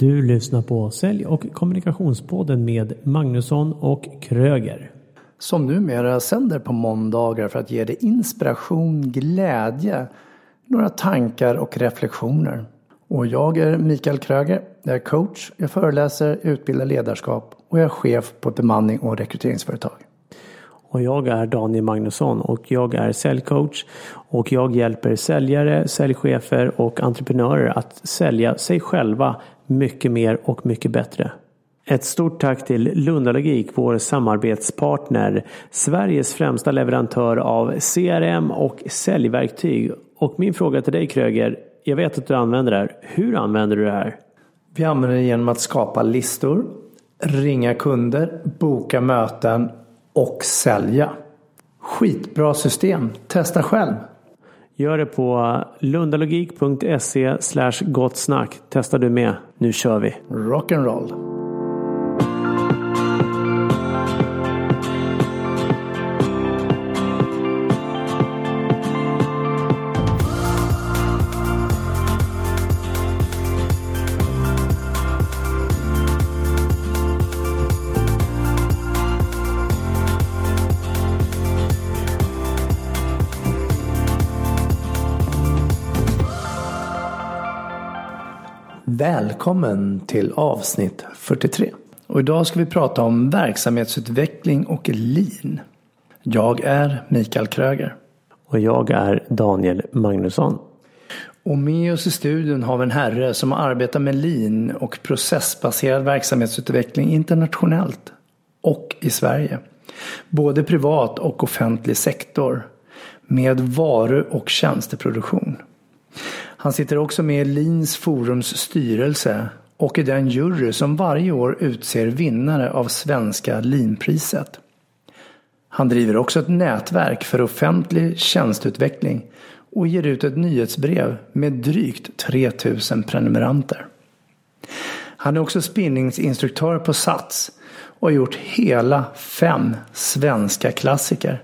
Du lyssnar på Sälj och kommunikationspodden med Magnusson och Kröger. Som numera sänder på måndagar för att ge dig inspiration, glädje, några tankar och reflektioner. Och jag är Mikael Kröger. Jag är coach, jag föreläser, utbildar ledarskap och jag är chef på ett bemanning och rekryteringsföretag. Och jag är Daniel Magnusson och jag är säljcoach och jag hjälper säljare, säljchefer och entreprenörer att sälja sig själva mycket mer och mycket bättre. Ett stort tack till Lundalogik, vår samarbetspartner, Sveriges främsta leverantör av CRM och säljverktyg. Och min fråga till dig Kröger, jag vet att du använder det här. Hur använder du det här? Vi använder det genom att skapa listor, ringa kunder, boka möten och sälja. Skitbra system. Testa själv. Gör det på lundalogik.se gottsnack. Testar du med. Nu kör vi. Rock'n'roll. Välkommen till avsnitt 43. Och idag ska vi prata om verksamhetsutveckling och lean. Jag är Mikael Kröger. Och jag är Daniel Magnusson. Och med oss i studion har vi en herre som arbetar med lean och processbaserad verksamhetsutveckling internationellt och i Sverige. Både privat och offentlig sektor. Med varu och tjänsteproduktion. Han sitter också med i Lins Forums styrelse och i den jury som varje år utser vinnare av Svenska Linpriset. Han driver också ett nätverk för offentlig tjänsteutveckling och ger ut ett nyhetsbrev med drygt 3000 prenumeranter. Han är också spinningsinstruktör på Sats och har gjort hela fem svenska klassiker.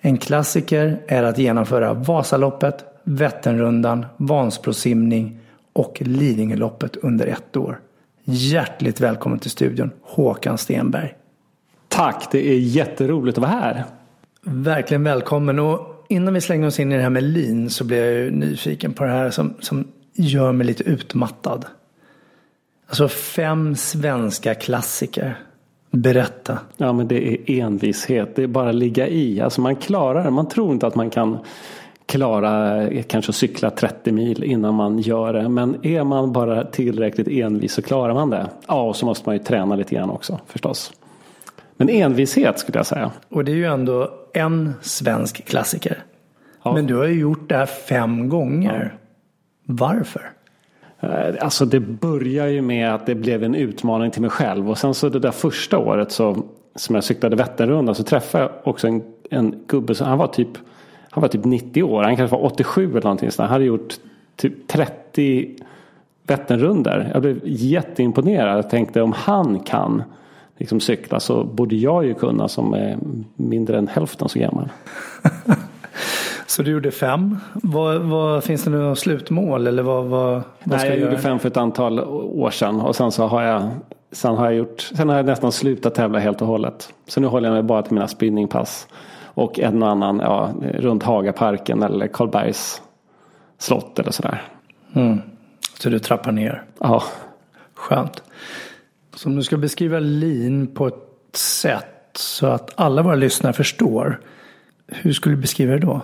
En klassiker är att genomföra Vasaloppet, Vätternrundan, Vansbrosimning och Lidingöloppet under ett år. Hjärtligt välkommen till studion Håkan Stenberg. Tack, det är jätteroligt att vara här. Verkligen välkommen och innan vi slänger oss in i det här med lin så blir jag ju nyfiken på det här som, som gör mig lite utmattad. Alltså fem svenska klassiker. Berätta. Ja men det är envishet. Det är bara att ligga i. Alltså man klarar det. Man tror inte att man kan klara kanske cykla 30 mil innan man gör det. Men är man bara tillräckligt envis så klarar man det. Ja, och så måste man ju träna lite grann också förstås. Men envishet skulle jag säga. Och det är ju ändå en svensk klassiker. Ja. Men du har ju gjort det här fem gånger. Ja. Varför? Eh, alltså det börjar ju med att det blev en utmaning till mig själv. Och sen så det där första året så, som jag cyklade Vätternrundan så träffade jag också en, en gubbe. Så han var typ han var typ 90 år, han kanske var 87 eller någonting sådär. Han hade gjort typ 30 Vätternrundor. Jag blev jätteimponerad. Jag tänkte om han kan liksom cykla så borde jag ju kunna som är mindre än hälften så gammal. så du gjorde fem. Vad, vad, finns det några slutmål eller vad, vad, vad Nej, jag, jag gjorde fem för ett antal år sedan och sen så har jag Sen har jag gjort, sen har jag nästan slutat tävla helt och hållet. Så nu håller jag mig bara till mina spinningpass. Och en och annan ja, runt Hagaparken eller Karlbergs slott eller sådär. Mm. Så du trappar ner? Ja. Skönt. Så om du ska beskriva lean på ett sätt så att alla våra lyssnare förstår. Hur skulle du beskriva det då?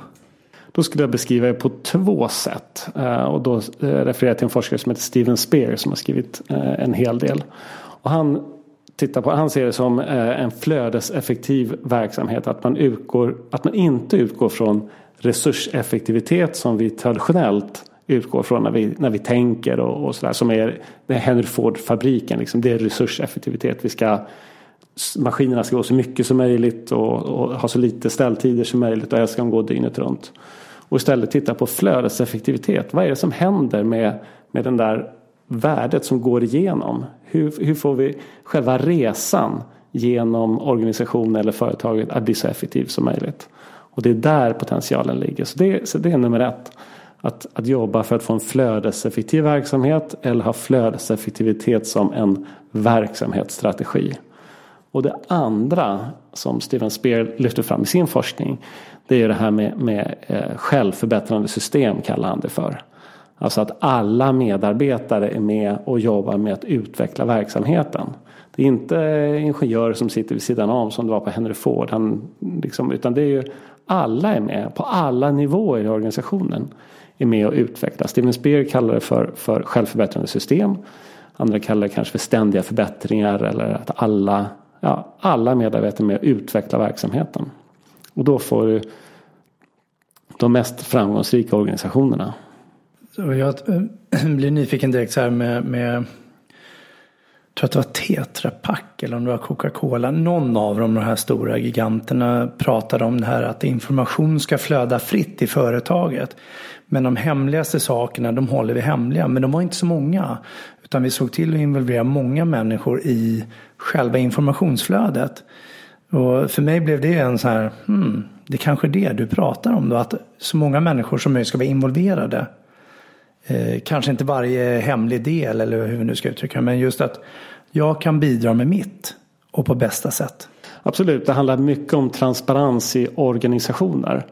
Då skulle jag beskriva det på två sätt. Eh, och då eh, refererar jag till en forskare som heter Steven Spear som har skrivit eh, en hel del. Och han tittar på, han ser det som eh, en flödeseffektiv verksamhet. Att man, utgår, att man inte utgår från resurseffektivitet som vi traditionellt utgår från när vi, när vi tänker och, och sådär. Som är, är Henry Ford-fabriken. Liksom, det är resurseffektivitet. Vi ska, maskinerna ska gå så mycket som möjligt och, och ha så lite ställtider som möjligt och helst ska de gå dygnet runt. Och istället titta på flödeseffektivitet. Vad är det som händer med, med den där värdet som går igenom? Hur, hur får vi själva resan genom organisationen eller företaget att bli så effektiv som möjligt? Och det är där potentialen ligger. Så det, så det är nummer ett. att, att jobba för att få en flödeseffektiv verksamhet eller ha flödeseffektivitet som en verksamhetsstrategi. Och det andra som Steven Spear lyfter fram i sin forskning det är det här med, med eh, självförbättrande system kallar han det för. Alltså att alla medarbetare är med och jobbar med att utveckla verksamheten. Det är inte ingenjörer som sitter vid sidan om som det var på Henry Ford. Han, liksom, utan det är ju alla är med på alla nivåer i organisationen. Är med och utvecklar. Steven Spear kallar det för, för självförbättrande system. Andra kallar det kanske för ständiga förbättringar eller att alla, ja, alla medarbetare är med och utvecklar verksamheten. Och då får du de mest framgångsrika organisationerna. Så jag eh, blir nyfiken direkt så här med, med jag tror att det var Tetra Pak eller om det var Coca-Cola. Någon av de här stora giganterna, pratade om det här att information ska flöda fritt i företaget. Men de hemligaste sakerna, de håller vi hemliga. Men de var inte så många. Utan vi såg till att involvera många människor i själva informationsflödet. Och för mig blev det en så här, hmm, det är kanske är det du pratar om då. Att så många människor som möjligt ska vara involverade. Eh, kanske inte varje hemlig del eller hur vi nu ska uttrycka det. men just att jag kan bidra med mitt och på bästa sätt. Absolut, det handlar mycket om transparens i organisationer.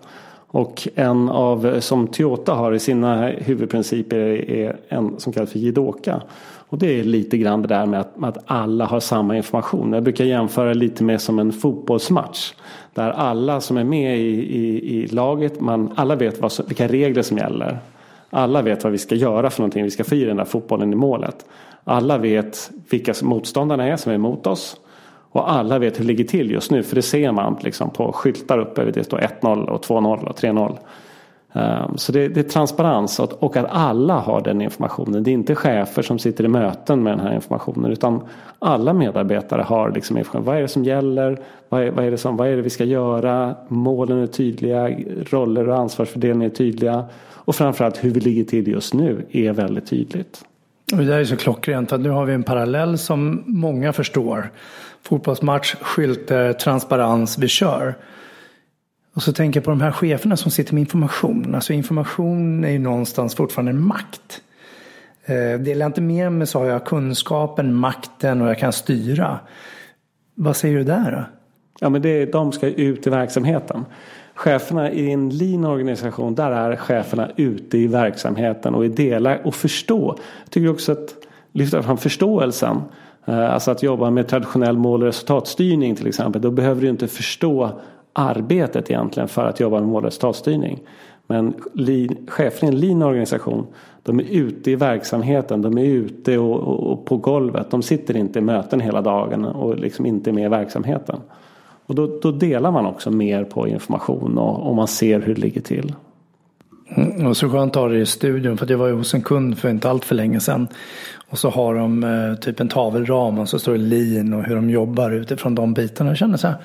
Och en av som Toyota har i sina huvudprinciper är en som kallas för Jidoka. Och det är lite grann det där med att, att alla har samma information. Jag brukar jämföra lite med som en fotbollsmatch. Där alla som är med i, i, i laget, man, alla vet vad, vilka regler som gäller. Alla vet vad vi ska göra för någonting. Vi ska få i den där fotbollen i målet. Alla vet vilka motståndarna är som är emot oss. Och alla vet hur det ligger till just nu. För det ser man liksom på skyltar uppe. Det står 1-0 och 2-0 och 3-0. Ehm, så det, det, är transparens och att alla har den informationen. Det är inte chefer som sitter i möten med den här informationen. Utan alla medarbetare har liksom information. Vad är det som gäller? Vad är, vad är, det, som, vad är det vi ska göra? Målen är tydliga. Roller och ansvarsfördelning är tydliga. Och framförallt hur vi ligger till just nu är väldigt tydligt. Och det där är så klockrent att nu har vi en parallell som många förstår. Fotbollsmatch, skyltar, transparens, vi kör. Och så tänker jag på de här cheferna som sitter med information. Alltså information är ju någonstans fortfarande makt. Eh, delar jag inte med mig så har jag kunskapen, makten och jag kan styra. Vad säger du där då? Ja men det, de ska ut i verksamheten. Cheferna i en lean organisation, där är cheferna ute i verksamheten och är delar och förstå. Jag tycker också att lyfta fram förståelsen. Eh, alltså att jobba med traditionell mål och resultatstyrning till exempel. Då behöver du inte förstå arbetet egentligen för att jobba med mål och resultatstyrning. Men cheferna i en lean organisation de är ute i verksamheten, de är ute och, och, och, på golvet. De sitter inte i möten hela dagen och liksom inte med i verksamheten. Och då, då, delar man också mer på information och, och man ser hur det ligger till. Mm, och så skönt att ha det i studion för jag var ju hos en kund för inte allt för länge sedan. Och så har de eh, typ en tavelram och så står det lean och hur de jobbar utifrån de bitarna. Jag känner så här,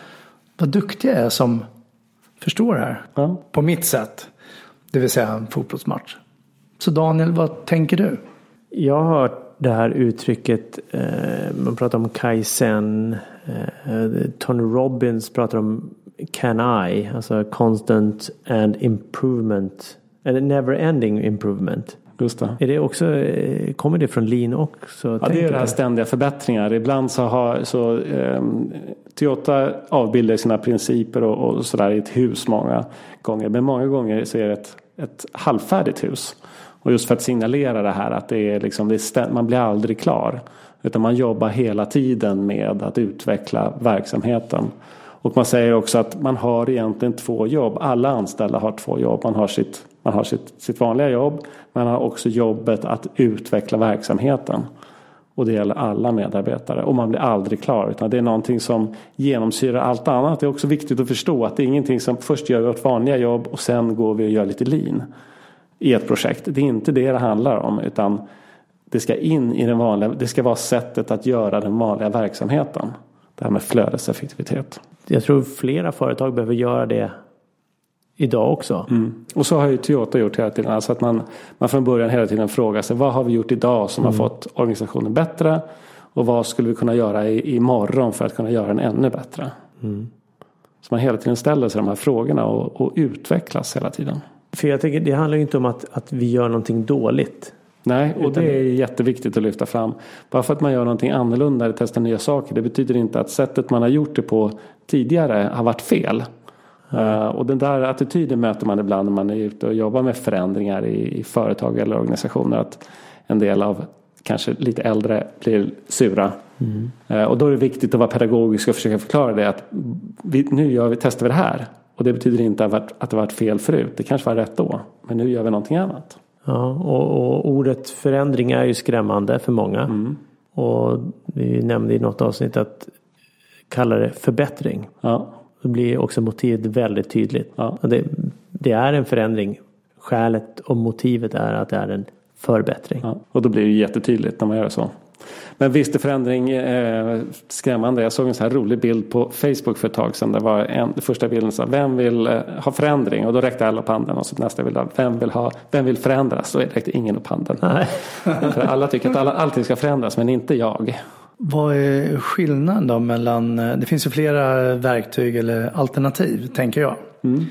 vad duktig jag är som förstår det här. Ja. På mitt sätt. Det vill säga en fotbollsmatch. Så Daniel, vad tänker du? Jag har hört det här uttrycket, eh, man pratar om kaizen. Eh, Tony Robbins pratar om can I, alltså constant and improvement. Eller never ending improvement. Just det. Är det också, eh, kommer det från lean också? Ja, det är det här ständiga förbättringar. Ibland så har så, eh, Toyota avbildar sina principer och, och sådär i ett hus många gånger. Men många gånger så är det ett, ett halvfärdigt hus. Och just för att signalera det här att det är liksom, det är man blir aldrig klar. Utan man jobbar hela tiden med att utveckla verksamheten. Och man säger också att man har egentligen två jobb. Alla anställda har två jobb. Man har sitt, man har sitt, sitt vanliga jobb. Man har också jobbet att utveckla verksamheten. Och det gäller alla medarbetare. Och man blir aldrig klar. Utan det är någonting som genomsyrar allt annat. Det är också viktigt att förstå att det är ingenting som först gör vi vårt vanliga jobb och sen går vi och gör lite lean. I ett projekt. Det är inte det det handlar om. Utan det ska in i den vanliga. Det ska vara sättet att göra den vanliga verksamheten. Det här med flödeseffektivitet. Jag tror flera företag behöver göra det idag också. Mm. Och så har ju Toyota gjort hela tiden. Alltså att man, man från början hela tiden frågar sig vad har vi gjort idag som mm. har fått organisationen bättre? Och vad skulle vi kunna göra i, imorgon för att kunna göra den ännu bättre? Mm. Så man hela tiden ställer sig de här frågorna och, och utvecklas hela tiden. För jag tänker, det handlar ju inte om att, att vi gör någonting dåligt. Nej, och det är jätteviktigt att lyfta fram. Bara för att man gör någonting annorlunda eller testar nya saker. Det betyder inte att sättet man har gjort det på tidigare har varit fel. Uh, och den där attityden möter man ibland när man är ute och jobbar med förändringar i, i företag eller organisationer. Att en del av kanske lite äldre blir sura. Mm. Uh, och då är det viktigt att vara pedagogisk och försöka förklara det. att vi, Nu gör vi, testar vi det här. Och det betyder inte att det varit fel förut. Det kanske var rätt då. Men nu gör vi någonting annat. Ja, och, och ordet förändring är ju skrämmande för många. Mm. Och vi nämnde i något avsnitt att kalla det förbättring. Ja. Då blir också motivet väldigt tydligt. Ja. Det, det, är en förändring. Skälet och motivet är att det är en förbättring. Ja. Och då blir det jättetydligt när man gör så. Men visst är förändring eh, skrämmande. Jag såg en så här rolig bild på Facebook för ett tag sedan. Det var en, första bilden sa vem vill eh, ha förändring? Och då räckte alla upp handen. Och så nästa bild vem vill, ha, vem vill förändras? Då räckte ingen upp handen. Nej. för alla tycker att alla, allting ska förändras men inte jag. Vad är skillnaden då mellan, eh, det finns ju flera verktyg eller alternativ tänker jag. Mm.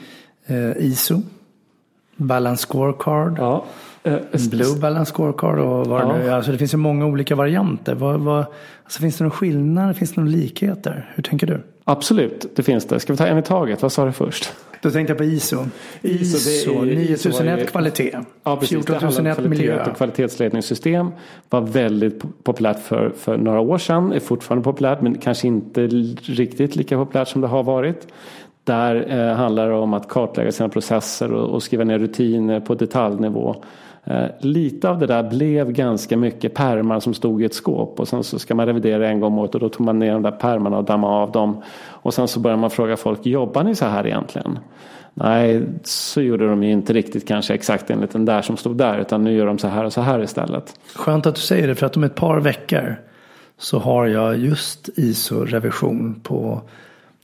Eh, ISO, Balance Scorecard. Ja. Eh, Blue Balance Scorecard och vad ja. nu Alltså det finns ju många olika varianter. Vad, vad, alltså finns det någon skillnad? Finns det några likheter? Hur tänker du? Absolut, det finns det. Ska vi ta en i taget? Vad sa du först? Då tänkte jag på ISO. ISO, ISO 9001 kvalitet. Ja, precis. 14001 miljö. Och kvalitetsledningssystem var väldigt populärt för, för några år sedan. Är fortfarande populärt men kanske inte riktigt lika populärt som det har varit. Där eh, handlar det om att kartlägga sina processer och, och skriva ner rutiner på detaljnivå. Eh, lite av det där blev ganska mycket pärmar som stod i ett skåp och sen så ska man revidera en gång om året och då tog man ner de där pärmarna och dammade av dem. Och sen så började man fråga folk, jobbar ni så här egentligen? Nej, så gjorde de ju inte riktigt kanske exakt enligt den där som stod där utan nu gör de så här och så här istället. Skönt att du säger det för att om ett par veckor så har jag just ISO-revision på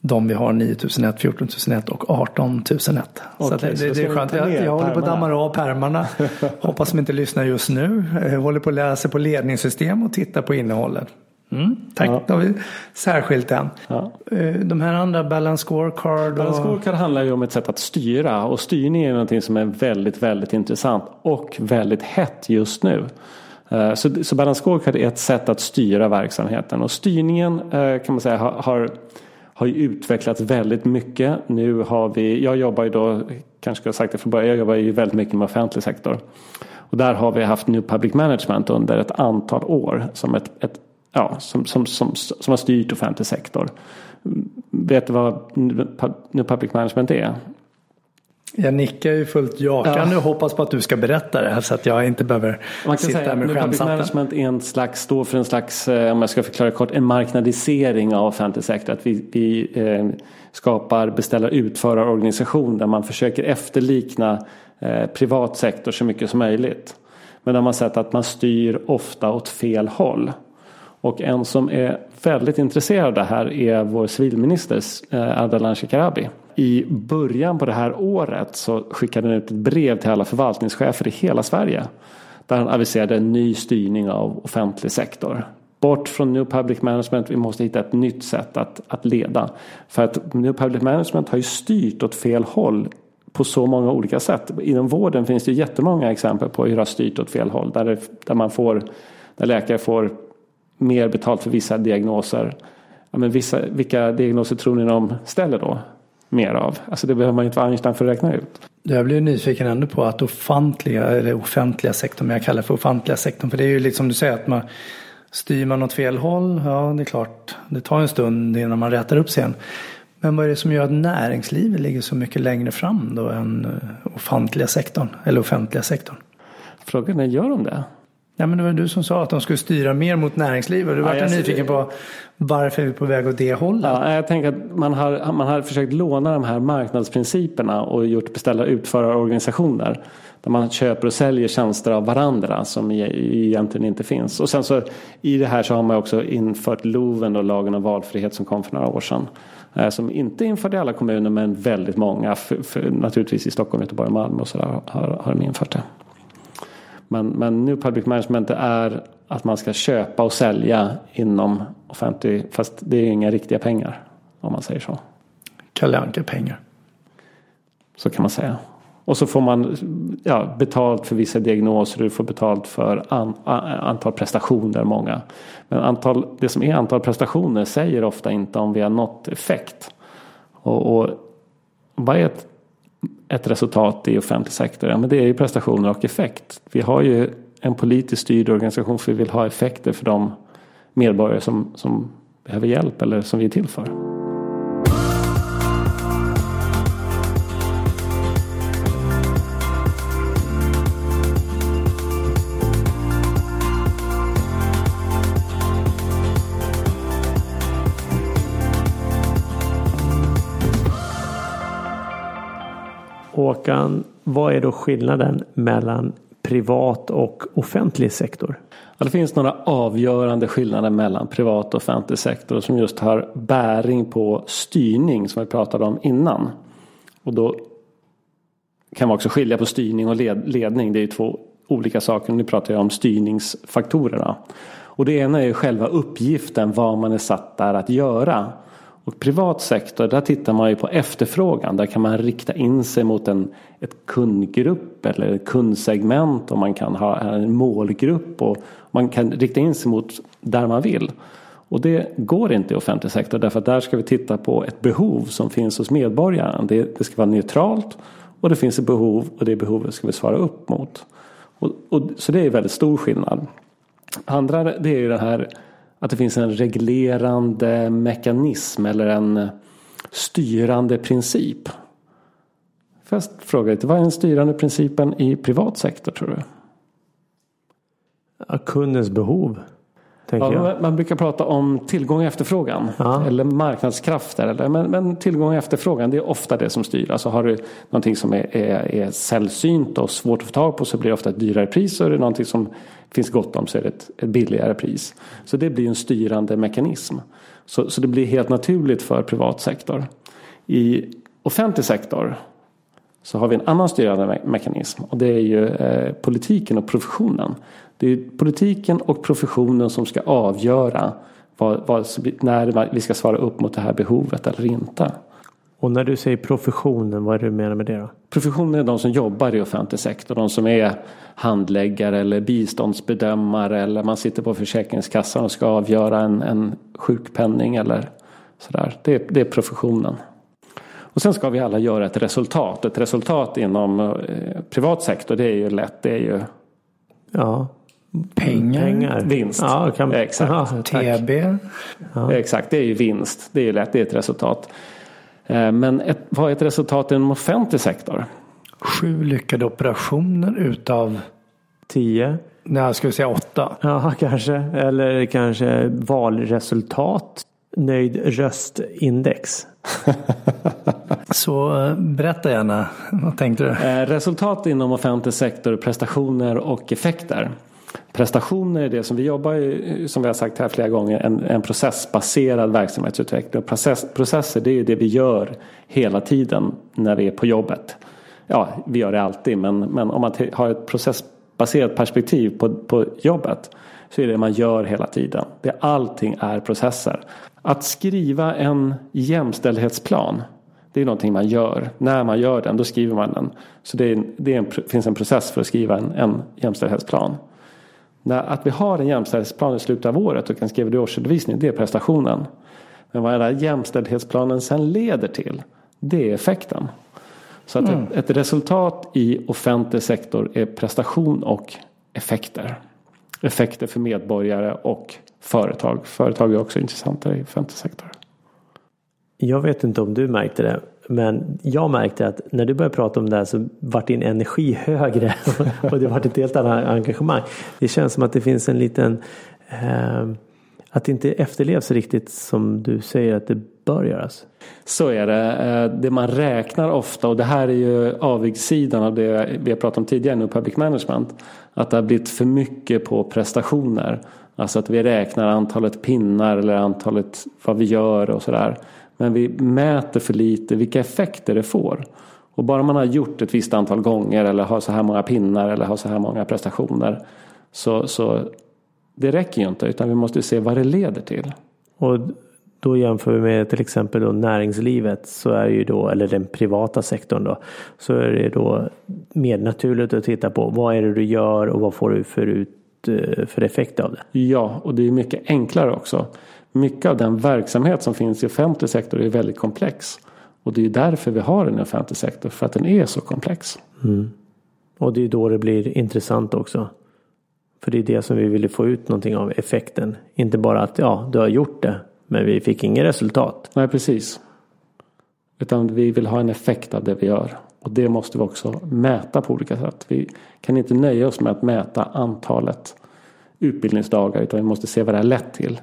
de vi har 9001, 14001 och 18001. Okay, så det, det, det är skönt. Jag, jag håller på att damma av pärmarna. Hoppas de inte lyssnar just nu. Jag håller på att läsa på ledningssystem och tittar på innehållet. Mm, tack, ja. då har vi särskilt den. Ja. Eh, de här andra Balance Scorecard. Och... Balance Scorecard handlar ju om ett sätt att styra och styrning är någonting som är väldigt, väldigt intressant och väldigt hett just nu. Eh, så, så Balance Scorecard är ett sätt att styra verksamheten och styrningen eh, kan man säga har, har har ju utvecklats väldigt mycket. Nu har vi, jag jobbar ju då, kanske ska jag sagt det från början, jag jobbar ju väldigt mycket med offentlig sektor. Och där har vi haft New Public Management under ett antal år som, ett, ett ja, som, som, som, som har styrt offentlig sektor. Vet du vad New Public Management är? Jag nickar ju fullt jakande ja. och hoppas på att du ska berätta det så att jag inte behöver Man kan sitta säga, med Public management är en slags, står för en slags, eh, om jag ska förklara kort, en marknadisering av offentlig sektor. Att vi, vi eh, skapar beställar utförarorganisation där man försöker efterlikna eh, privat sektor så mycket som möjligt. Men där man sett att man styr ofta åt fel håll. Och en som är väldigt intresserad av det här är vår civilminister eh, Ardalan Shekarabi i början på det här året så skickade han ut ett brev till alla förvaltningschefer i hela Sverige. Där han aviserade en ny styrning av offentlig sektor. Bort från New Public Management, vi måste hitta ett nytt sätt att, att leda. För att New Public Management har ju styrt åt fel håll på så många olika sätt. Inom vården finns det jättemånga exempel på hur det har styrt åt fel håll. Där, det, där, man får, där läkare får mer betalt för vissa diagnoser. Ja, men vissa, vilka diagnoser tror ni de ställer då? mer av. Alltså det behöver man inte vara Einstein för att räkna ut. Jag blir nyfiken ändå på att offentliga, eller offentliga sektorn, men jag kallar det för offentliga sektorn. För det är ju liksom du säger att man styr man åt fel håll, ja det är klart, det tar en stund innan man rätar upp sig igen. Men vad är det som gör att näringslivet ligger så mycket längre fram då än eh, offentliga sektorn, eller offentliga sektorn? Frågan är, gör de det? Ja, men det var du som sa att de skulle styra mer mot näringslivet. Du var ja, nyfiken på varför är vi på väg åt det hållet? Ja, jag tänker att man har, man har försökt låna de här marknadsprinciperna och gjort beställa utförarorganisationer. Där man köper och säljer tjänster av varandra som egentligen inte finns. Och sen så i det här så har man också infört LOVen och lagen om valfrihet som kom för några år sedan. Eh, som inte införde i alla kommuner men väldigt många. För, för, naturligtvis i Stockholm, Göteborg och Malmö och så där har, har de infört det. Men, men New Public Management är att man ska köpa och sälja inom offentlig, fast det är inga riktiga pengar om man säger så. Kalle Anka pengar. Så kan man säga. Och så får man ja, betalt för vissa diagnoser. Du får betalt för an, antal prestationer många. Men antal, det som är antal prestationer säger ofta inte om vi har nått effekt. Och, och vad är ett, ett resultat i offentlig sektor? Ja, men det är ju prestationer och effekt. Vi har ju en politiskt styrd organisation för vi vill ha effekter för de medborgare som, som behöver hjälp eller som vi är till för. Håkan, vad är då skillnaden mellan privat och offentlig sektor? Ja, det finns några avgörande skillnader mellan privat och offentlig sektor som just har bäring på styrning som vi pratade om innan. Och då kan man också skilja på styrning och led ledning. Det är två olika saker. Nu pratar jag om styrningsfaktorerna. Och det ena är själva uppgiften, vad man är satt där att göra. Och privat sektor, där tittar man ju på efterfrågan. Där kan man rikta in sig mot en ett kundgrupp eller ett kundsegment och man kan ha en målgrupp och man kan rikta in sig mot där man vill. Och det går inte i offentlig sektor därför att där ska vi titta på ett behov som finns hos medborgaren. Det, det ska vara neutralt och det finns ett behov och det behovet ska vi svara upp mot. Och, och, så det är väldigt stor skillnad. Andra det är ju det här att det finns en reglerande mekanism eller en styrande princip. Jag fråga lite, vad är den styrande principen i privat sektor tror du? Ja, kundens behov. Ja, man brukar prata om tillgång och efterfrågan. Ja. Eller marknadskrafter. Eller, men, men, tillgång och efterfrågan det är ofta det som styr. Alltså har du någonting som är, är, är sällsynt och svårt att få tag på så blir det ofta ett dyrare pris. Och är det någonting som finns gott om så är det ett, ett billigare pris. Så det blir en styrande mekanism. Så, så det blir helt naturligt för privat sektor. I offentlig sektor så har vi en annan styrande me mekanism och det är ju eh, politiken och professionen. Det är politiken och professionen som ska avgöra vad, vad, när vi ska svara upp mot det här behovet eller inte. Och när du säger professionen, vad är det du menar med det då? Professionen är de som jobbar i offentlig sektor. De som är handläggare eller biståndsbedömare eller man sitter på Försäkringskassan och ska avgöra en, en sjukpenning eller sådär. Det, det är professionen. Och sen ska vi alla göra ett resultat. Ett resultat inom eh, privat sektor det är ju lätt. Det är ju ja. Pengar. Pengar. Vinst. Ja, kan... Exakt. Aha, TB. Ja. Exakt, det är ju vinst. Det är ju lätt, det är ett resultat. Eh, men ett, vad är ett resultat inom offentlig sektor? Sju lyckade operationer utav tio. Nej, ska vi säga åtta? Ja, kanske. Eller kanske valresultat. Nöjd röstindex. Så eh, berätta gärna, vad tänkte du? Eh, resultat inom offentlig sektor, prestationer och effekter. Prestationer är det som vi jobbar i, som vi har sagt här flera gånger, en, en processbaserad verksamhetsutveckling. Och process, processer det är det vi gör hela tiden när vi är på jobbet. Ja, vi gör det alltid men, men om man har ett processbaserat perspektiv på, på jobbet så är det man gör hela tiden. Det, allting är processer. Att skriva en jämställdhetsplan det är någonting man gör. När man gör den, då skriver man den. Så det, är, det är en, finns en process för att skriva en, en jämställdhetsplan. Att vi har en jämställdhetsplan i slutet av året och kan skriva det i årsredovisning, det är prestationen. Men vad den här jämställdhetsplanen sen leder till, det är effekten. Så att mm. ett, ett, resultat i offentlig sektor är prestation och effekter. Effekter för medborgare och företag. Företag är också intressanta i offentlig sektor. Jag vet inte om du märkte det, men jag märkte att när du började prata om det här så vart din energi högre och det vart ett helt annat engagemang. Det känns som att det finns en liten eh, att det inte efterlevs riktigt som du säger att det bör göras. Så är det. Eh, det man räknar ofta och det här är ju avigsidan av det vi har pratat om tidigare nu, public management. Att det har blivit för mycket på prestationer. Alltså att vi räknar antalet pinnar eller antalet vad vi gör och sådär. Men vi mäter för lite vilka effekter det får. Och bara man har gjort ett visst antal gånger eller har så här många pinnar eller har så här många prestationer. Så, så det räcker ju inte utan vi måste se vad det leder till. Och då jämför vi med till exempel då näringslivet så är ju då, eller den privata sektorn då, så är det då mer naturligt att titta på vad är det du gör och vad får du för, ut, eh, för effekt av det. Ja, och det är mycket enklare också. Mycket av den verksamhet som finns i offentlig sektor är väldigt komplex. Och det är därför vi har en offentlig sektor, för att den är så komplex. Mm. Och det är då det blir intressant också. För det är det som vi ville få ut någonting av effekten. Inte bara att ja, du har gjort det, men vi fick inget resultat. Nej, precis. Utan vi vill ha en effekt av det vi gör. Och det måste vi också mäta på olika sätt. Vi kan inte nöja oss med att mäta antalet utbildningsdagar utan vi måste se vad det har lett till.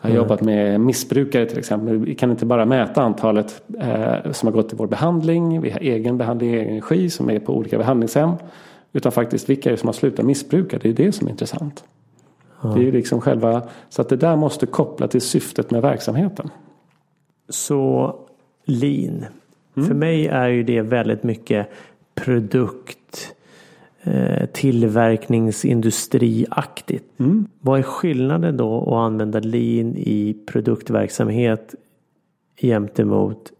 Jag har mm. jobbat med missbrukare till exempel. Vi kan inte bara mäta antalet eh, som har gått i vår behandling. Vi har egen behandling i egen regi som är på olika behandlingshem. Utan faktiskt vilka är det som har slutat missbruka. Det är det som är intressant. Ja. Det är liksom själva, så att det där måste koppla till syftet med verksamheten. Så lean. Mm. För mig är ju det väldigt mycket produkt tillverkningsindustriaktigt. Mm. Vad är skillnaden då att använda lean i produktverksamhet jämte mot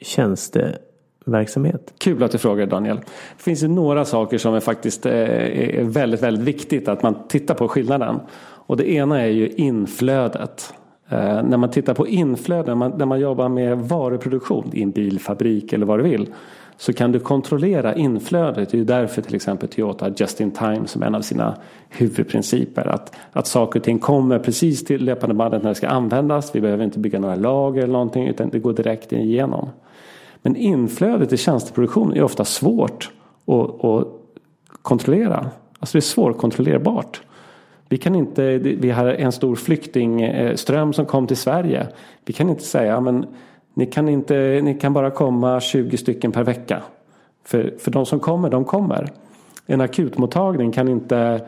tjänste verksamhet. Kul att du frågar Daniel. Det finns ju några saker som är faktiskt eh, är väldigt, väldigt viktigt att man tittar på skillnaden. Och det ena är ju inflödet. Eh, när man tittar på inflöden, när man jobbar med varuproduktion i en bilfabrik eller vad du vill. Så kan du kontrollera inflödet. Det är ju därför till exempel Toyota Just in Time som en av sina huvudprinciper. Att, att saker och ting kommer precis till löpande bandet när det ska användas. Vi behöver inte bygga några lager eller någonting utan det går direkt igenom. Men inflödet i tjänsteproduktion är ofta svårt att, att kontrollera. Alltså det är svårkontrollerbart. Vi kan inte, vi har en stor flyktingström som kom till Sverige. Vi kan inte säga men ni kan, inte, ni kan bara komma 20 stycken per vecka. För, för de som kommer, de kommer. En akutmottagning kan inte,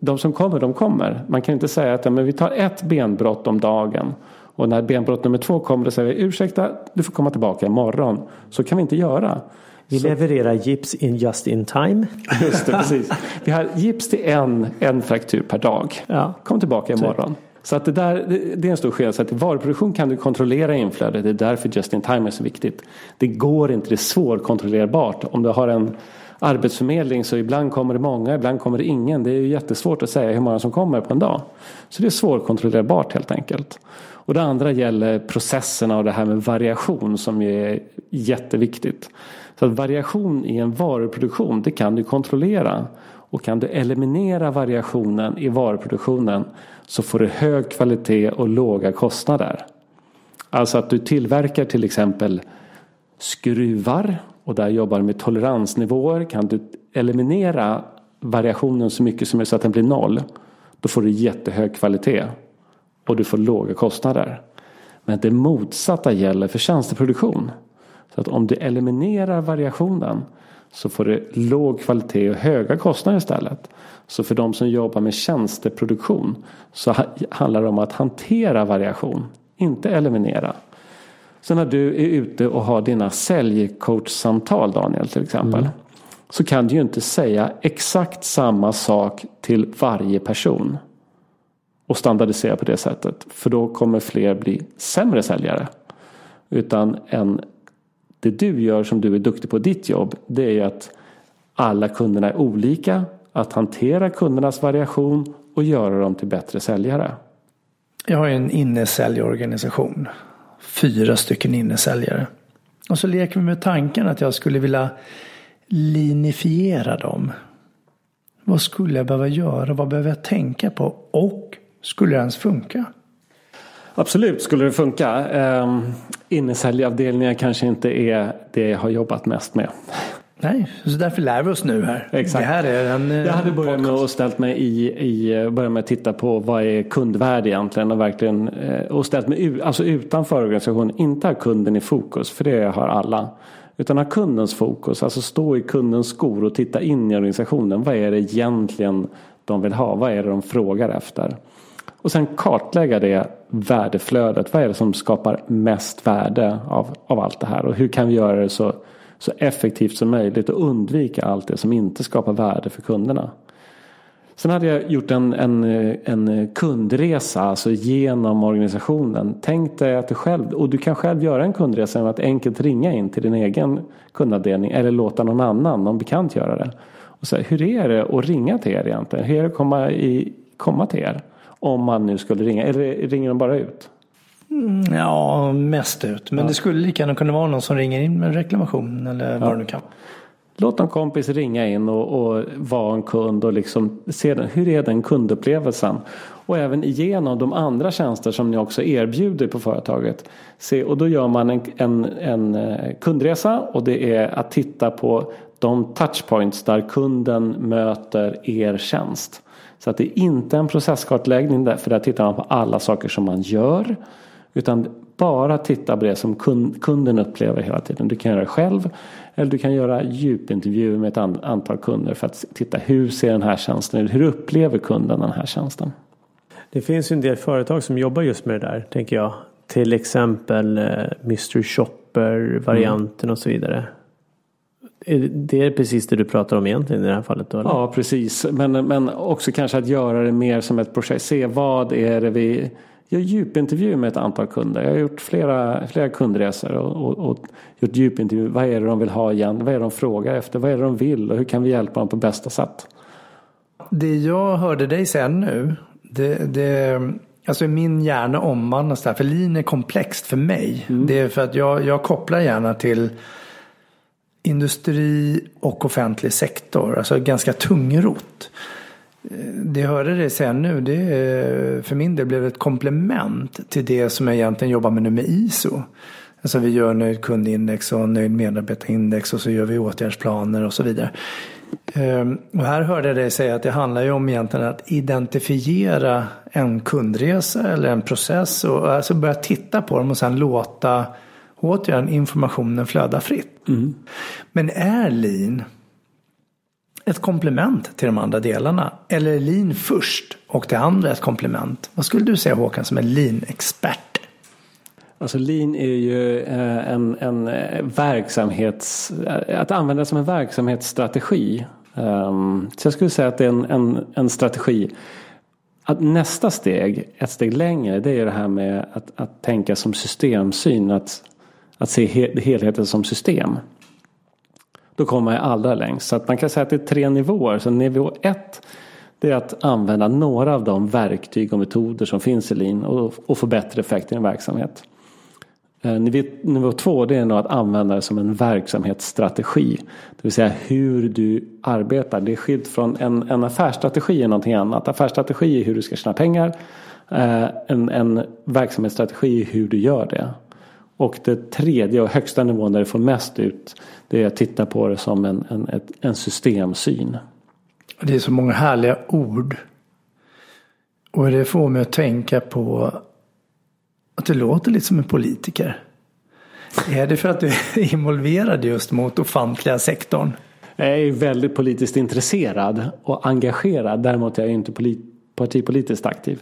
de som kommer, de kommer. Man kan inte säga att men vi tar ett benbrott om dagen. Och när benbrott nummer två kommer och säger ursäkta, du får komma tillbaka imorgon. Så kan vi inte göra. Vi så. levererar gips in just in time. Just det, precis. Vi har gips till en, en fraktur per dag. Ja. Kom tillbaka imorgon. Så att det, där, det är en stor skillnad. Så att i varuproduktion kan du kontrollera inflödet. Det är därför just in time är så viktigt. Det går inte, det är svårkontrollerbart. Om du har en arbetsförmedling så ibland kommer det många, ibland kommer det ingen. Det är ju jättesvårt att säga hur många som kommer på en dag. Så det är svårkontrollerbart helt enkelt. Och det andra gäller processerna och det här med variation som är jätteviktigt. Så att variation i en varuproduktion det kan du kontrollera. Och kan du eliminera variationen i varuproduktionen så får du hög kvalitet och låga kostnader. Alltså att du tillverkar till exempel skruvar och där jobbar med toleransnivåer. Kan du eliminera variationen så mycket som är så att den blir noll. Då får du jättehög kvalitet och du får låga kostnader. Men det motsatta gäller för tjänsteproduktion. Så att om du eliminerar variationen så får det låg kvalitet och höga kostnader istället. Så för de som jobbar med tjänsteproduktion så handlar det om att hantera variation, inte eliminera. Så när du är ute och har dina säljcoachsamtal Daniel till exempel. Mm. Så kan du ju inte säga exakt samma sak till varje person och standardisera på det sättet. För då kommer fler bli sämre säljare. Utan en, det du gör som du är duktig på ditt jobb det är ju att alla kunderna är olika. Att hantera kundernas variation och göra dem till bättre säljare. Jag har en innesäljorganisation. Fyra stycken innesäljare. Och så leker vi med tanken att jag skulle vilja linifiera dem. Vad skulle jag behöva göra? Vad behöver jag tänka på? Och skulle det ens funka? Absolut skulle det funka. Um, Innesäljavdelningar kanske inte är det jag har jobbat mest med. Nej, så därför lär vi oss nu här. Exakt. Det här är en, jag hade börjat med att ställt mig i, i börjat med att titta på vad är kundvärde egentligen och verkligen eh, och ställt mig alltså utanför organisationen. Inte ha kunden i fokus för det har alla. Utan ha kundens fokus, alltså stå i kundens skor och titta in i organisationen. Vad är det egentligen de vill ha? Vad är det de frågar efter? Och sen kartlägga det värdeflödet. Vad är det som skapar mest värde av, av allt det här? Och hur kan vi göra det så, så effektivt som möjligt och undvika allt det som inte skapar värde för kunderna? Sen hade jag gjort en, en, en kundresa alltså genom organisationen. Tänk dig att du själv, och du kan själv göra en kundresa genom att enkelt ringa in till din egen kundavdelning eller låta någon annan, någon bekant göra det. Och säga, hur är det att ringa till er egentligen? Hur är det att komma, i, komma till er? Om man nu skulle ringa, eller ringer de bara ut? Mm, ja, mest ut. Men ja. det skulle lika gärna kunna vara någon som ringer in med en reklamation eller vad ja. det nu kan Låt en kompis ringa in och, och vara en kund och liksom se den, hur är den kundupplevelsen. Och även igenom de andra tjänster som ni också erbjuder på företaget. Se, och då gör man en, en, en eh, kundresa och det är att titta på de touchpoints där kunden möter er tjänst. Så att det är inte en processkartläggning där, för där tittar man på alla saker som man gör. Utan bara titta på det som kunden upplever hela tiden. Du kan göra det själv eller du kan göra djupintervjuer med ett antal kunder för att titta hur ser den här tjänsten ut? Hur upplever kunden den här tjänsten? Det finns ju en del företag som jobbar just med det där tänker jag. Till exempel eh, Mr Shopper varianten mm. och så vidare. Det är precis det du pratar om egentligen i det här fallet? Då, eller? Ja precis men, men också kanske att göra det mer som ett projekt. Se vad är det vi gör djupintervju med ett antal kunder. Jag har gjort flera, flera kundresor och, och, och gjort djupintervju. Vad är det de vill ha igen? Vad är det de frågar efter? Vad är det de vill? Och hur kan vi hjälpa dem på bästa sätt? Det jag hörde dig säga nu. Det, det, alltså min hjärna omvandlas där. För lean är komplext för mig. Mm. Det är för att jag, jag kopplar gärna till industri och offentlig sektor. Alltså ganska tungrot det jag hörde dig säga nu, det för min del blev ett komplement till det som jag egentligen jobbar med nu med ISO. Alltså vi gör nöjd kundindex och nöjd medarbetarindex och så gör vi åtgärdsplaner och så vidare. Ehm, och här hörde jag dig säga att det handlar ju om egentligen att identifiera en kundresa eller en process och alltså börja titta på dem och sen låta återigen informationen flöda fritt. Mm. Men är lean ett komplement till de andra delarna? Eller är lean först och det andra ett komplement? Vad skulle du säga Håkan som är lean-expert? Alltså lean är ju eh, en, en eh, verksamhets... Eh, att använda som en verksamhetsstrategi. Ehm, så jag skulle säga att det är en, en, en strategi. Att nästa steg, ett steg längre, det är det här med att, att tänka som systemsyn. Att, att se helheten som system. Då kommer man allra längst. Så att man kan säga att det är tre nivåer. Så nivå ett det är att använda några av de verktyg och metoder som finns i Lean och, och få bättre effekt i en verksamhet. Eh, nivå, två det är nog att använda det som en verksamhetsstrategi. Det vill säga hur du arbetar. Det är skilt från en, en affärsstrategi är någonting annat. Affärsstrategi är hur du ska tjäna pengar. Eh, en, en verksamhetsstrategi är hur du gör det. Och det tredje och högsta nivån där det får mest ut det är att titta på det som en, en, en systemsyn. Det är så många härliga ord. Och det får mig att tänka på att du låter lite som en politiker. Är det för att du är involverad just mot offentliga sektorn? Jag är väldigt politiskt intresserad och engagerad. Däremot är jag inte partipolitiskt aktiv.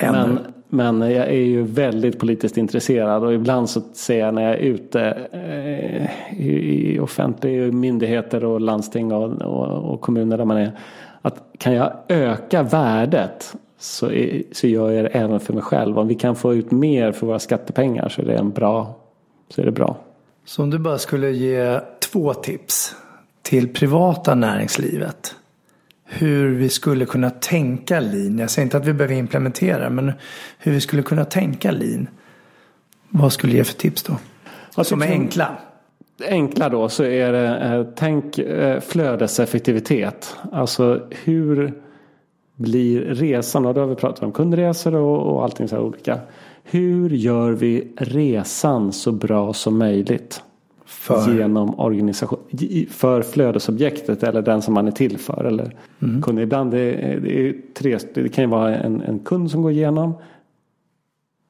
Men, men jag är ju väldigt politiskt intresserad och ibland så ser jag när jag är ute eh, i, offentliga myndigheter och landsting och, och, kommuner där man är. Att kan jag öka värdet så, är, så gör jag det även för mig själv. Om vi kan få ut mer för våra skattepengar så är det, en bra, så är det bra. Så om du bara skulle ge två tips till privata näringslivet hur vi skulle kunna tänka lean. Jag säger inte att vi behöver implementera men hur vi skulle kunna tänka lean. Vad skulle du ge för tips då? Alltså, som är enkla. Enkla då så är det eh, tänk eh, flödeseffektivitet. Alltså hur blir resan, och då har vi pratat om kundresor och, och allting så här olika. Hur gör vi resan så bra som möjligt? För? Genom organisation. För flödesobjektet eller den som man är till för. Eller mm. kunden. Ibland det är det tre. Det kan ju vara en, en kund som går igenom.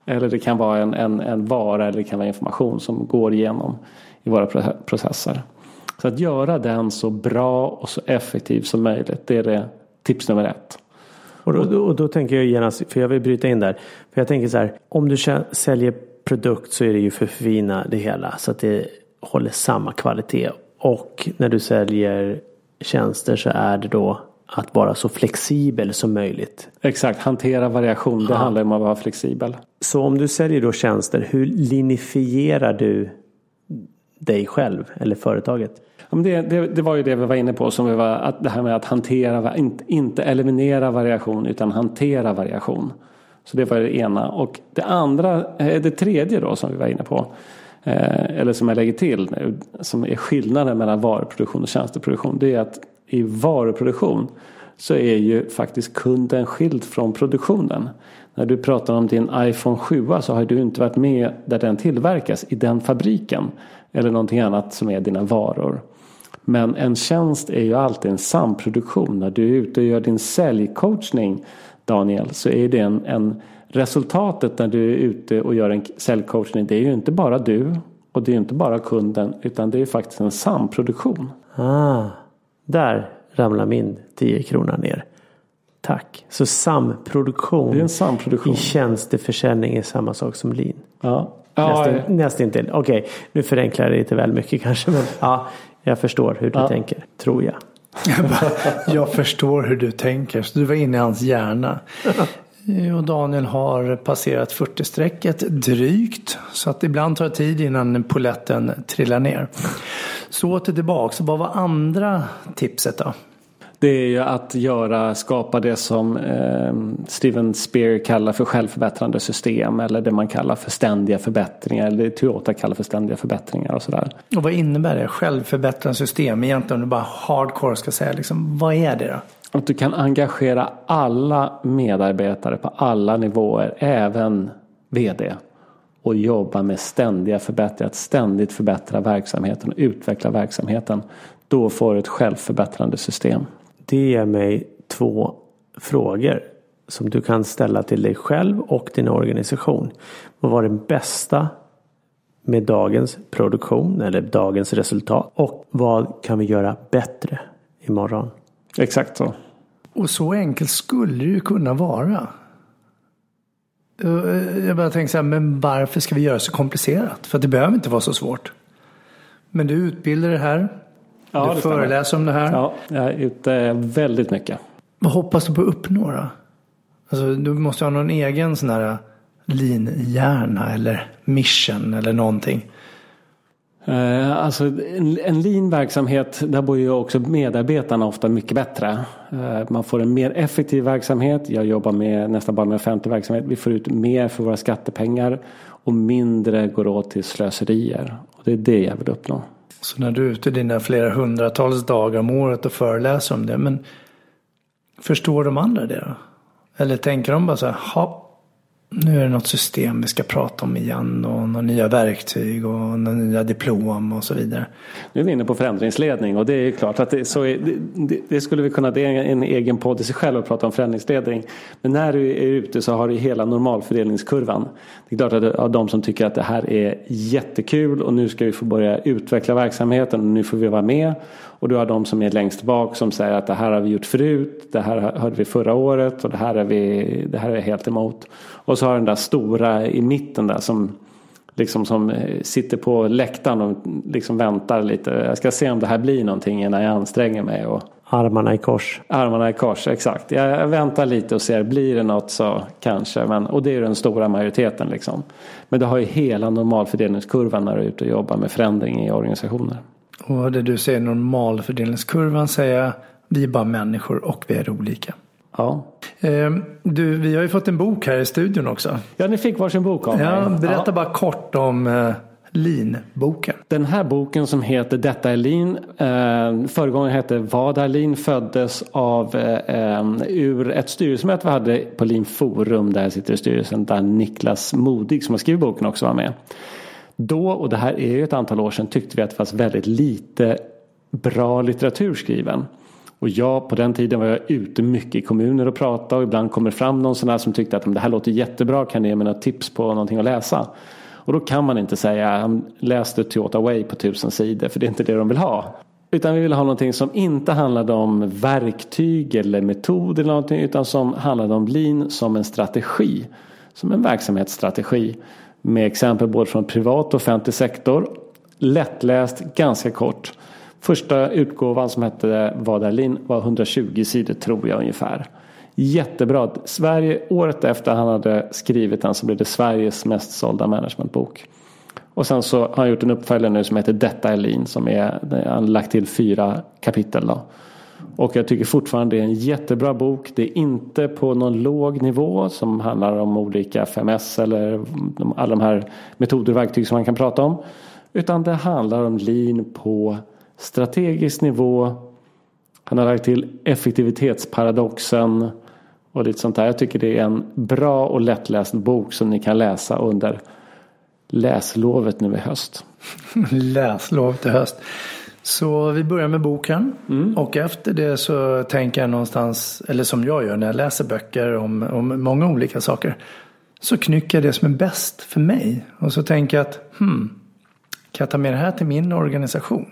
Eller det kan vara en, en, en vara eller det kan vara information som går igenom i våra processer. Så att göra den så bra och så effektiv som möjligt. Det är det tips nummer ett. Och då, och då tänker jag genast, för jag vill bryta in där. För jag tänker så här, om du säljer produkt så är det ju för förfina det hela. Så att det håller samma kvalitet. Och när du säljer tjänster så är det då att vara så flexibel som möjligt. Exakt, hantera variation. Det handlar om att vara flexibel. Så om du säljer då tjänster, hur linifierar du dig själv eller företaget? Ja, men det, det, det, var ju det vi var inne på, som vi var, att det här med att hantera, inte, inte eliminera variation utan hantera variation. Så det var det ena. Och det andra, det tredje då som vi var inne på, Eh, eller som jag lägger till nu, som är skillnaden mellan varuproduktion och tjänsteproduktion, det är att i varuproduktion så är ju faktiskt kunden skild från produktionen. När du pratar om din iPhone 7 så har du inte varit med där den tillverkas i den fabriken. Eller någonting annat som är dina varor. Men en tjänst är ju alltid en samproduktion. När du är ute och gör din säljcoachning Daniel så är det en, en resultatet när du är ute och gör en säljcoachning. Det är ju inte bara du och det är inte bara kunden utan det är faktiskt en samproduktion. Ah, där ramlar min 10 kronor ner. Tack. Så samproduktion, det är en samproduktion. i tjänsteförsäljning är samma sak som lean. Ja. Nästin, nästintill. Okej, okay, nu förenklar jag det lite väl mycket kanske. Men ja, jag förstår hur du ja. tänker, tror jag. jag förstår hur du tänker. Så du var inne i hans hjärna. Och Daniel har passerat 40-strecket drygt. Så att ibland tar det tid innan poletten trillar ner. Så åter tillbaks. Vad var andra tipset då? Det är ju att göra, skapa det som eh, Steven Spear kallar för självförbättrande system. Eller det man kallar för ständiga förbättringar. Eller Toyota kallar för ständiga förbättringar och sådär. Och vad innebär det? Självförbättrande system? Egentligen om du bara hardcore ska säga. Liksom, vad är det då? Att du kan engagera alla medarbetare på alla nivåer. Även VD. Och jobba med ständiga förbättringar. Att ständigt förbättra verksamheten och utveckla verksamheten. Då får du ett självförbättrande system. Det ger mig två frågor som du kan ställa till dig själv och din organisation. Vad var det bästa med dagens produktion eller dagens resultat? Och vad kan vi göra bättre imorgon? Exakt så. Och så enkelt skulle det ju kunna vara. Eh, jag bara tänker så här, men varför ska vi göra det så komplicerat? För det behöver inte vara så svårt. Men du utbildar det här. Ja, du föreläser om det här. Ja, jag är ute väldigt mycket. Vad hoppas du på att uppnå då? Alltså, du måste ha någon egen sån här lean-hjärna eller mission eller någonting. Eh, alltså en, en lean-verksamhet, där bor ju också medarbetarna ofta mycket bättre. Eh, man får en mer effektiv verksamhet. Jag jobbar med nästan bara med offentlig verksamhet. Vi får ut mer för våra skattepengar och mindre går åt till slöserier. Och det är det jag vill uppnå. Så när du är ute dina flera hundratals dagar om året och föreläser om det. Men förstår de andra det då? Eller tänker de bara så här, nu är det något system vi ska prata om igen och några nya verktyg och några nya diplom och så vidare. Nu är vi inne på förändringsledning och det är klart att det, så är, det, det, skulle vi kunna, det är en egen podd i sig själv att prata om förändringsledning. Men när du är ute så har du hela normalfördelningskurvan. Det är klart att av de som tycker att det här är jättekul och nu ska vi få börja utveckla verksamheten och nu får vi vara med. Och du har de som är längst bak som säger att det här har vi gjort förut, det här hörde vi förra året och det här är vi det här är helt emot. Och så har den där stora i mitten där som liksom som eh, sitter på läktaren och liksom väntar lite. Jag ska se om det här blir någonting innan jag anstränger mig. Och Armarna i kors. Armarna i kors, exakt. Jag väntar lite och ser, blir det något så kanske. Men, och det är den stora majoriteten liksom. Men du har ju hela normalfördelningskurvan när du är ute och jobbar med förändring i organisationer. Och det du säger normalfördelningskurvan säger vi är bara människor och vi är olika. Ja. Ehm, du, vi har ju fått en bok här i studion också. Ja, ni fick varsin bok av mig. Ja, berätta ja. bara kort om uh, Lean-boken. Den här boken som heter Detta är Lean. Eh, föregångaren hette Vad är Lean? Föddes av eh, ur ett styrelsemöte vi hade på Lean Forum där jag sitter i styrelsen. Där Niklas Modig som har skrivit boken också var med. Då, och det här är ju ett antal år sedan, tyckte vi att det fanns väldigt lite bra litteratur skriven. Och jag, på den tiden var jag ute mycket i kommuner och pratade och ibland kommer det fram någon sån här som tyckte att det här låter jättebra, kan ni ge mig några tips på någonting att läsa? Och då kan man inte säga läs du Toyota Way på tusen sidor för det är inte det de vill ha. Utan vi vill ha någonting som inte handlade om verktyg eller metod eller någonting utan som handlade om lean som en strategi. Som en verksamhetsstrategi. Med exempel både från privat och offentlig sektor. Lättläst, ganska kort. Första utgåvan som hette Vad är Lin? var 120 sidor tror jag ungefär. Jättebra. Sverige, året efter han hade skrivit den så blev det Sveriges mest sålda managementbok. Och sen så har han gjort en uppföljare nu som heter Detta är Lean som är, han har lagt till fyra kapitel. Då. Och jag tycker fortfarande det är en jättebra bok. Det är inte på någon låg nivå som handlar om olika FMS eller alla de här metoder och verktyg som man kan prata om. Utan det handlar om lean på strategisk nivå. Han har lagt till effektivitetsparadoxen och lite sånt där. Jag tycker det är en bra och lättläst bok som ni kan läsa under läslovet nu i höst. läslovet i höst. Så vi börjar med boken mm. och efter det så tänker jag någonstans, eller som jag gör när jag läser böcker om, om många olika saker. Så knycker jag det som är bäst för mig och så tänker jag att hmm, kan jag ta med det här till min organisation?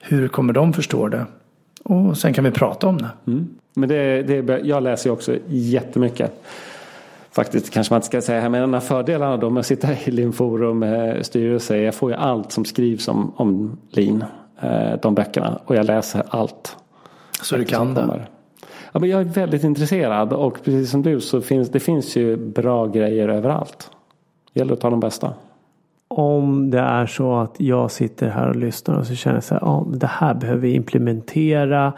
Hur kommer de förstå det? Och sen kan vi prata om det. Mm. Men det, det, jag läser också jättemycket. Faktiskt kanske man inte ska säga här, men en av fördelarna då med att sitta i Linforum eh, styrelse jag får ju allt som skrivs om, om Lin. Eh, de böckerna och jag läser allt. Så du kan det? Ja, men jag är väldigt intresserad och precis som du så finns det finns ju bra grejer överallt. Det gäller att ta de bästa. Om det är så att jag sitter här och lyssnar och så känner jag så här, ja, det här behöver vi implementera.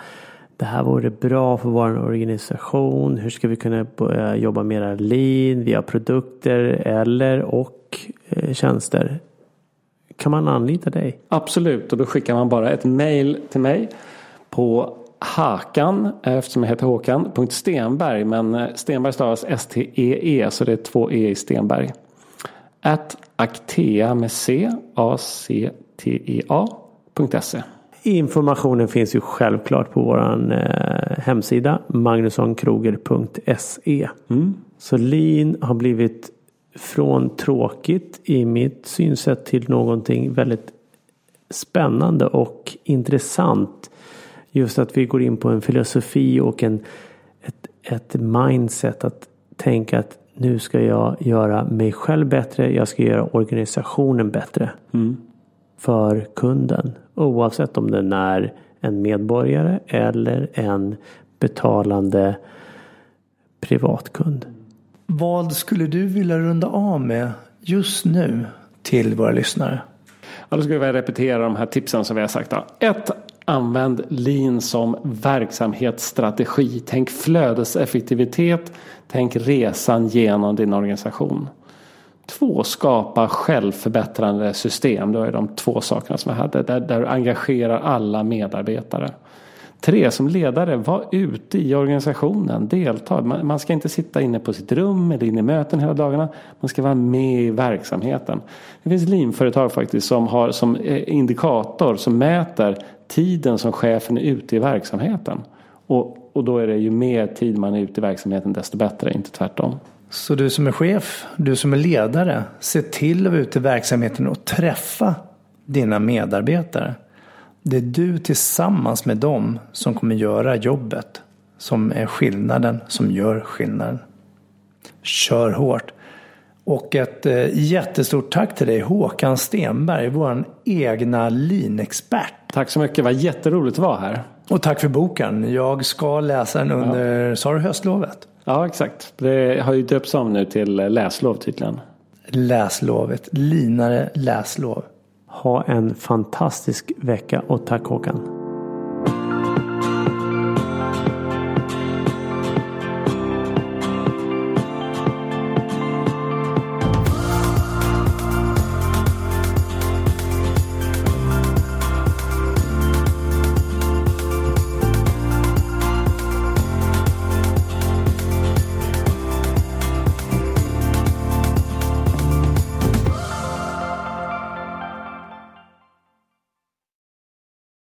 Det här vore bra för vår organisation. Hur ska vi kunna börja jobba mer lean via produkter eller och eh, tjänster? Kan man anlita dig? Absolut och då skickar man bara ett mail till mig på Hakan, eh, eftersom jag heter Håkan, Stenberg men eh, Stenberg stavas S-T-E-E -E, så det är två E i Stenberg. At actea med C, A-C-T-E-A.se. Informationen finns ju självklart på vår eh, hemsida magnussonkroger.se. Mm. Så lean har blivit från tråkigt i mitt synsätt till någonting väldigt spännande och intressant. Just att vi går in på en filosofi och en, ett, ett mindset att tänka att nu ska jag göra mig själv bättre. Jag ska göra organisationen bättre. Mm. För kunden. Oavsett om den är en medborgare eller en betalande privatkund. Vad skulle du vilja runda av med just nu till våra lyssnare? Ja, då ska vi repetera de här tipsen som vi har sagt. Ett, Använd lean som verksamhetsstrategi. Tänk flödeseffektivitet. Tänk resan genom din organisation. Två, skapa självförbättrande system. Det är de två sakerna som jag hade. Där, där du engagerar alla medarbetare. Tre, som ledare, var ute i organisationen, delta. Man, man, ska inte sitta inne på sitt rum eller inne i möten hela dagarna. Man ska vara med i verksamheten. Det finns linföretag faktiskt som har som eh, indikator som mäter tiden som chefen är ute i verksamheten. Och, och då är det ju mer tid man är ute i verksamheten desto bättre, inte tvärtom. Så du som är chef, du som är ledare, se till att vara ute i verksamheten och träffa dina medarbetare. Det är du tillsammans med dem som kommer göra jobbet. Som är skillnaden, som gör skillnaden. Kör hårt. Och ett eh, jättestort tack till dig Håkan Stenberg, vår egna linexpert. Tack så mycket, var jätteroligt att vara här. Och tack för boken. Jag ska läsa den under, ja. sa du höstlovet? Ja, exakt. Det har ju döpts om nu till läslov tydligen. Läslovet, linare läslov. Ha en fantastisk vecka och tack Håkan.